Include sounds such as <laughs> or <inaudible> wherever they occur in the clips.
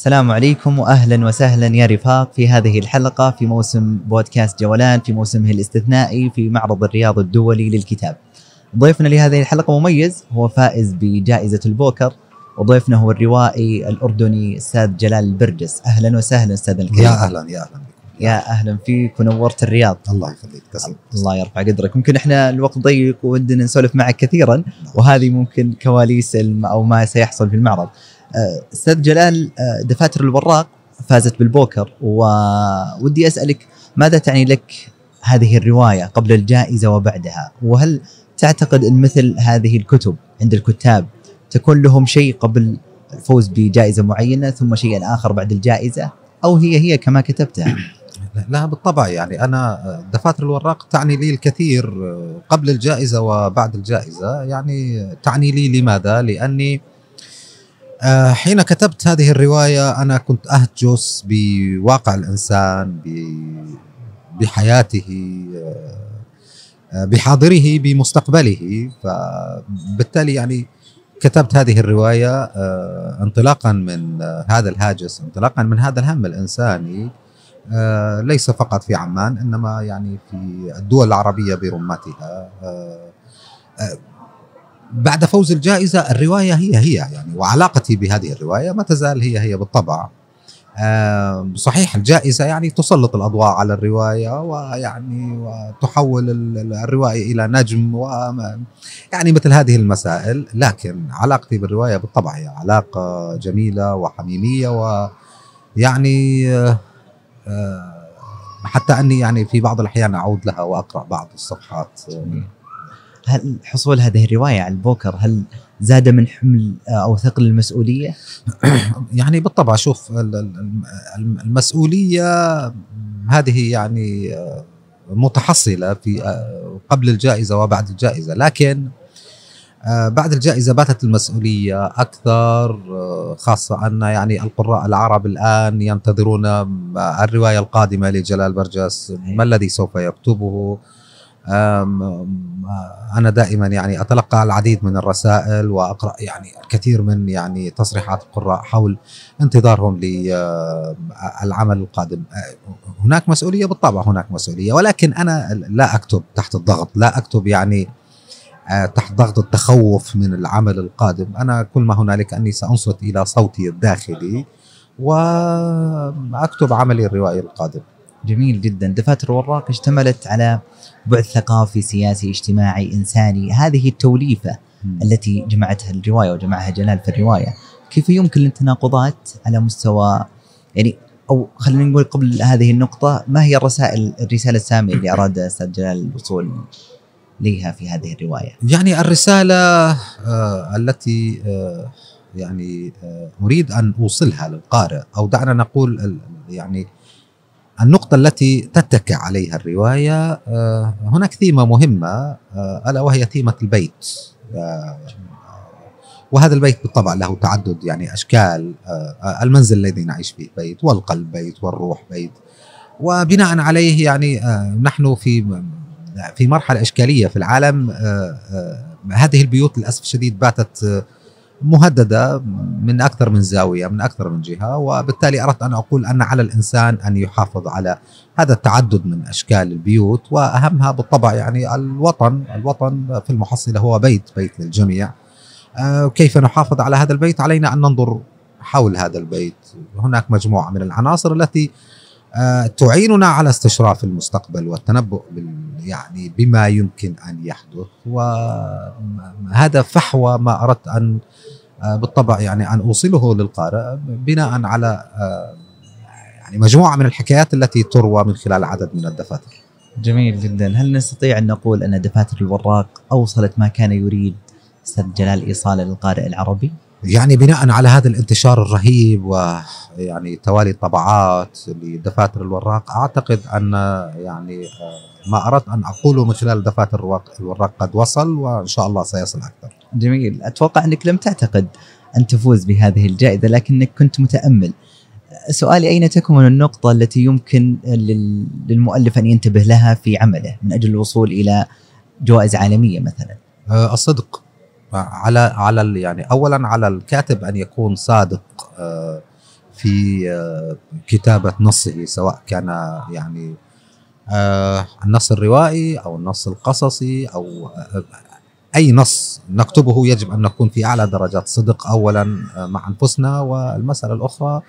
السلام عليكم واهلا وسهلا يا رفاق في هذه الحلقة في موسم بودكاست جولان في موسمه الاستثنائي في معرض الرياض الدولي للكتاب. ضيفنا لهذه الحلقة مميز هو فائز بجائزة البوكر وضيفنا هو الروائي الأردني أستاذ جلال البرجس. أهلا وسهلا أستاذ الكريم. يا أهلا يا أهلا. يا أهلا فيك ونورت الرياض. الله يخليك تسلم الله يرفع قدرك. ممكن إحنا الوقت ضيق ودنا نسولف معك كثيرا وهذه ممكن كواليس أو ما سيحصل في المعرض. أستاذ جلال آه، دفاتر الوراق فازت بالبوكر وودي أسألك ماذا تعني لك هذه الرواية قبل الجائزة وبعدها؟ وهل تعتقد أن مثل هذه الكتب عند الكتاب تكون لهم شيء قبل الفوز بجائزة معينة ثم شيء آخر بعد الجائزة؟ أو هي هي كما كتبتها؟ <coughs> لا بالطبع يعني أنا دفاتر الوراق تعني لي الكثير قبل الجائزة وبعد الجائزة يعني تعني لي لماذا؟ لأني آه، حين كتبت هذه الرواية أنا كنت أهجس بواقع الإنسان ب- بحياته آه، بحاضره بمستقبله. فبالتالي يعني كتبت هذه الرواية آه، انطلاقا من آه، هذا الهاجس انطلاقا من هذا الهم الإنساني. آه، ليس فقط في عمان إنما يعني في الدول العربية برمتها آه، آه، بعد فوز الجائزة الرواية هي هي يعني وعلاقتي بهذه الرواية ما تزال هي هي بالطبع. صحيح الجائزة يعني تسلط الأضواء على الرواية ويعني وتحول ال- ال- الروائي إلى نجم و يعني مثل هذه المسائل. لكن علاقتي بالرواية بالطبع هي علاقة جميلة وحميمية ويعني آه، حتى أني يعني في بعض الأحيان أعود لها وأقرأ بعض الصفحات. هل حصول هذه الرواية على البوكر هل زاد من حمل آه، أو ثقل المسؤولية؟ <clears throat> يعني بالطبع شوف ال- ال- الم- المسؤولية هذه يعني آه، متحصلة في آه، قبل الجائزة وبعد الجائزة. لكن بعد الجائزة باتت المسؤولية أكثر آه، خاصة أن يعني القراء العرب الآن ينتظرون الرواية القادمة لجلال برجس. ما الذي سوف يكتبه؟ أنا دائما يعني أتلقى العديد من الرسائل وأقرأ يعني الكثير من يعني تصريحات القراء حول انتظارهم للعمل القادم. آه، هناك مسؤولية بالطبع هناك مسؤولية ولكن أنا لا أكتب تحت الضغط لا أكتب يعني آه، تحت ضغط التخوف من العمل القادم. أنا كل ما هنالك أني سأنصت إلى صوتي الداخلي وأكتب عملي الروائي القادم. جميل جدا. دفاتر وراق اشتملت على بعد ثقافي سياسي اجتماعي إنساني. هذه التوليفة التي جمعتها الرواية وجمعها جلال في الرواية كيف يمكن التناقضات على مستوى يعني أو خلينا نقول قبل هذه النقطة ما هي الرسائل الرسالة السامية اللي أراد أستاذ جلال الوصول ليها في هذه الرواية؟ يعني الرسالة آه التي آه يعني آه أريد أن أوصلها للقارئ أو دعنا نقول يعني النقطة التي تتكئ عليها الرواية آه هناك ثيمة مهمة آه ألا وهي ثيمة البيت. آه وهذا البيت بالطبع له تعدد يعني أشكال المنزل الذي نعيش فيه بيت والقلب بيت والروح بيت. وبناء عليه يعني نحن في في مرحلة إشكالية في العالم هذه البيوت للأسف الشديد باتت مهددة من أكثر من زاوية من أكثر من جهة وبالتالي أردت أن أقول أن على الإنسان أن يحافظ على هذا التعدد من أشكال البيوت وأهمها بالطبع يعني الوطن الوطن في المحصلة هو بيت بيت للجميع. آه، كيف نحافظ على هذا البيت؟ علينا أن ننظر حول هذا البيت. هناك مجموعة من العناصر التي تعيننا على استشراف المستقبل والتنبؤ يعني بما يمكن أن يحدث. وهذا فحوى ما أردت أن آه، بالطبع يعني أن أوصله للقارئ بناء على آه، يعني مجموعة من الحكايات التي تروى من خلال عدد من الدفاتر. جميل جدا. هل نستطيع أن نقول أن دفاتر الوراق أوصلت ما كان يريد؟ أستاذ جلال ايصاله للقارئ العربي. يعني بناء على هذا الانتشار الرهيب ويعني توالي الطبعات لدفاتر الوراق أعتقد أن يعني آه، ما أردت أن أقوله من خلال دفاتر الوراق- قد وصل وإن شاء الله سيصل أكثر. جميل. أتوقع أنك لم تعتقد أن تفوز بهذه الجائزة لكنك كنت متأمل. سؤالي أين تكمن النقطة التي يمكن لل- للمؤلف أن ينتبه لها في عمله من أجل الوصول إلى جوائز عالمية مثلا؟ آه، الصدق. على على يعني اولا على الكاتب أن يكون صادق آه، في آه، كتابة نصه سواء كان يعني آه، النص الروائي أو النص القصصي أو أي نص نكتبه يجب أن نكون في أعلى درجات صدق اولا مع أنفسنا والمسألة الأخرى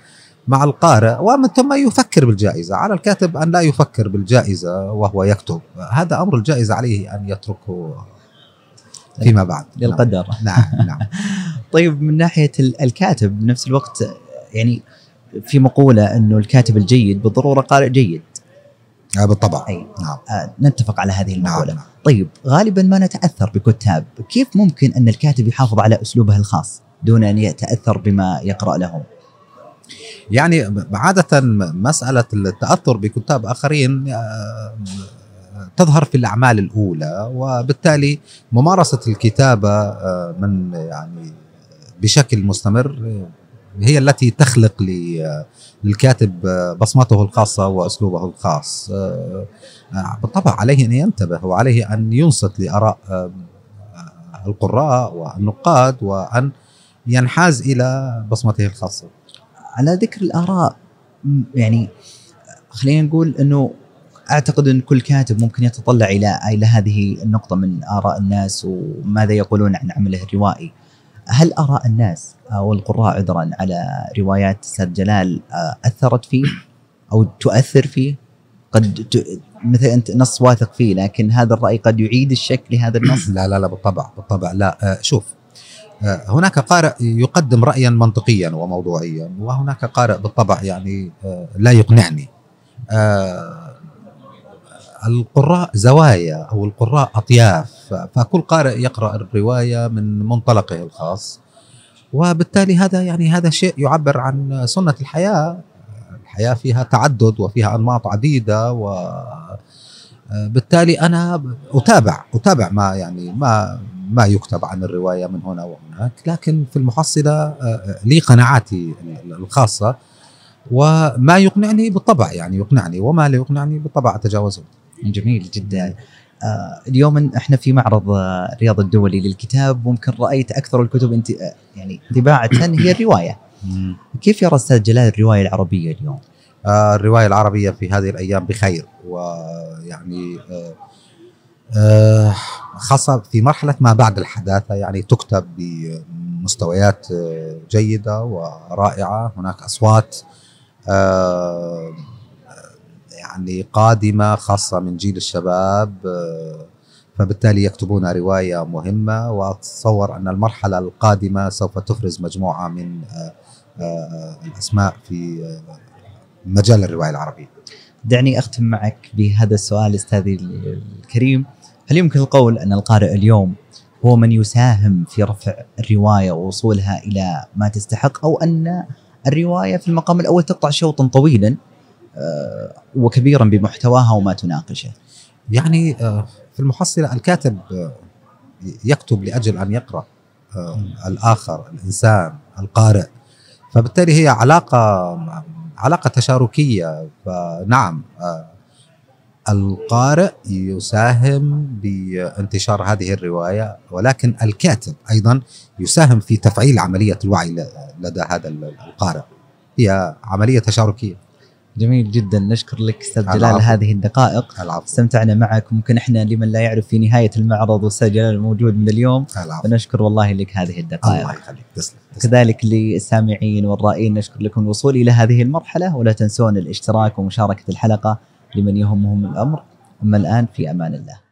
مع القارئ. ومن ثم يفكر بالجائزة، على الكاتب أن لا يفكر بالجائزة وهو يكتب، هذا أمر الجائزة عليه أن يتركه فيما بعد. للقدر. نعم نعم. <laughs> طيب من ناحية الكاتب بنفس الوقت يعني في مقولة إنه الكاتب الجيد بالضرورة قارئ جيد. آه بالطبع. أي. نعم. آه نتفق على هذه نعم، المقولة. نعم. طيب غالبا ما نتأثر بكتاب كيف ممكن أن الكاتب يحافظ على أسلوبه الخاص دون أن يتأثر بما يقرأ لهم يعني عادة مسألة التأثر بكتاب آخرين آه، تظهر في الأعمال الأولى وبالتالي ممارسة الكتابة آه، من يعني بشكل مستمر هي التي تخلق للكاتب بصمته الخاصة وأسلوبه الخاص. بالطبع عليه أن ينتبه وعليه أن ينصت لآراء القراء والنقاد وأن ينحاز إلى بصمته الخاصة. على ذكر الآراء يعني خلينا نقول أنه أعتقد إن كل كاتب ممكن يتطلع إلى إلى هذه النقطة من آراء الناس وماذا يقولون عن عمله الروائي. هل آراء الناس أو القراء عذرا على روايات أستاذ جلال آه، أثرت فيه أو تؤثر فيه؟ قد ت... مثل أنت نص واثق فيه لكن هذا الرأي قد يعيد الشك لهذا النص لا لا لا بالطبع بالطبع لا آه، شوف آه، هناك قارئ يقدم رايا منطقيا وموضوعيا وهناك قارئ بالطبع يعني لا يقنعني القراء زوايا أو القراء أطياف. فكل قارئ يقرأ الرواية من منطلقه الخاص. وبالتالي هذا يعني هذا شيء يعبر عن سنة الحياة. الحياة فيها تعدد وفيها أنماط عديدة و بالتالي أنا أتابع أتابع ما يعني ما ما يكتب عن الرواية من هنا وهناك لكن في المحصلة لي قناعاتي الخاصة. وما يقنعني بالطبع يعني يقنعني وما لا يقنعني بالطبع أتجاوزه. جميل جدا. آه اليوم إحنا في معرض آه الرياض الدولي للكتاب ممكن رأيت أكثر الكتب انت آه يعني طباعه هي الرواية. كيف يرى أستاذ جلال الرواية العربية اليوم؟ آه الرواية العربية في هذه الأيام بخير ويعني آه آه خاصة في مرحلة ما بعد الحداثة يعني تكتب بمستويات جيدة ورائعة. هناك أصوات آه يعني قادمة خاصة من جيل الشباب آه، فبالتالي يكتبون رواية مهمة. وأتصور أن المرحلة القادمة سوف تفرز مجموعة من آه، آه، الأسماء في مجال الرواية العربية. دعني أختم معك بهذا السؤال أستاذي الكريم، هل يمكن القول أن القارئ اليوم هو من يساهم في رفع الرواية ووصولها إلى ما تستحق أو أن الرواية في المقام الأول تقطع شوطا طويلا؟ وكبيرا بمحتواها وما تناقشه. يعني آه، في المحصلة الكاتب آه، يكتب لأجل أن يقرأ الآخر الإنسان القارئ. فبالتالي هي علاقة علاقة تشاركية. فنعم القارئ يساهم بانتشار هذه الرواية ولكن الكاتب أيضا يساهم في تفعيل عملية الوعي لدى هذا القارئ. هي عملية تشاركية. جميل جدا. نشكر لك أستاذ جلال. هذه الدقائق. العفو. استمتعنا معك ممكن إحنا لمن لا يعرف في نهاية المعرض وأستاذ جلال موجود من اليوم العفو. فنشكر والله لك هذه الدقائق. الله يخليك تسلم. كذلك للسامعين والرائين نشكر لكم الوصول إلى هذه المرحلة ولا تنسون الاشتراك ومشاركة الحلقة لمن يهمهم الأمر. أما الآن في أمان الله.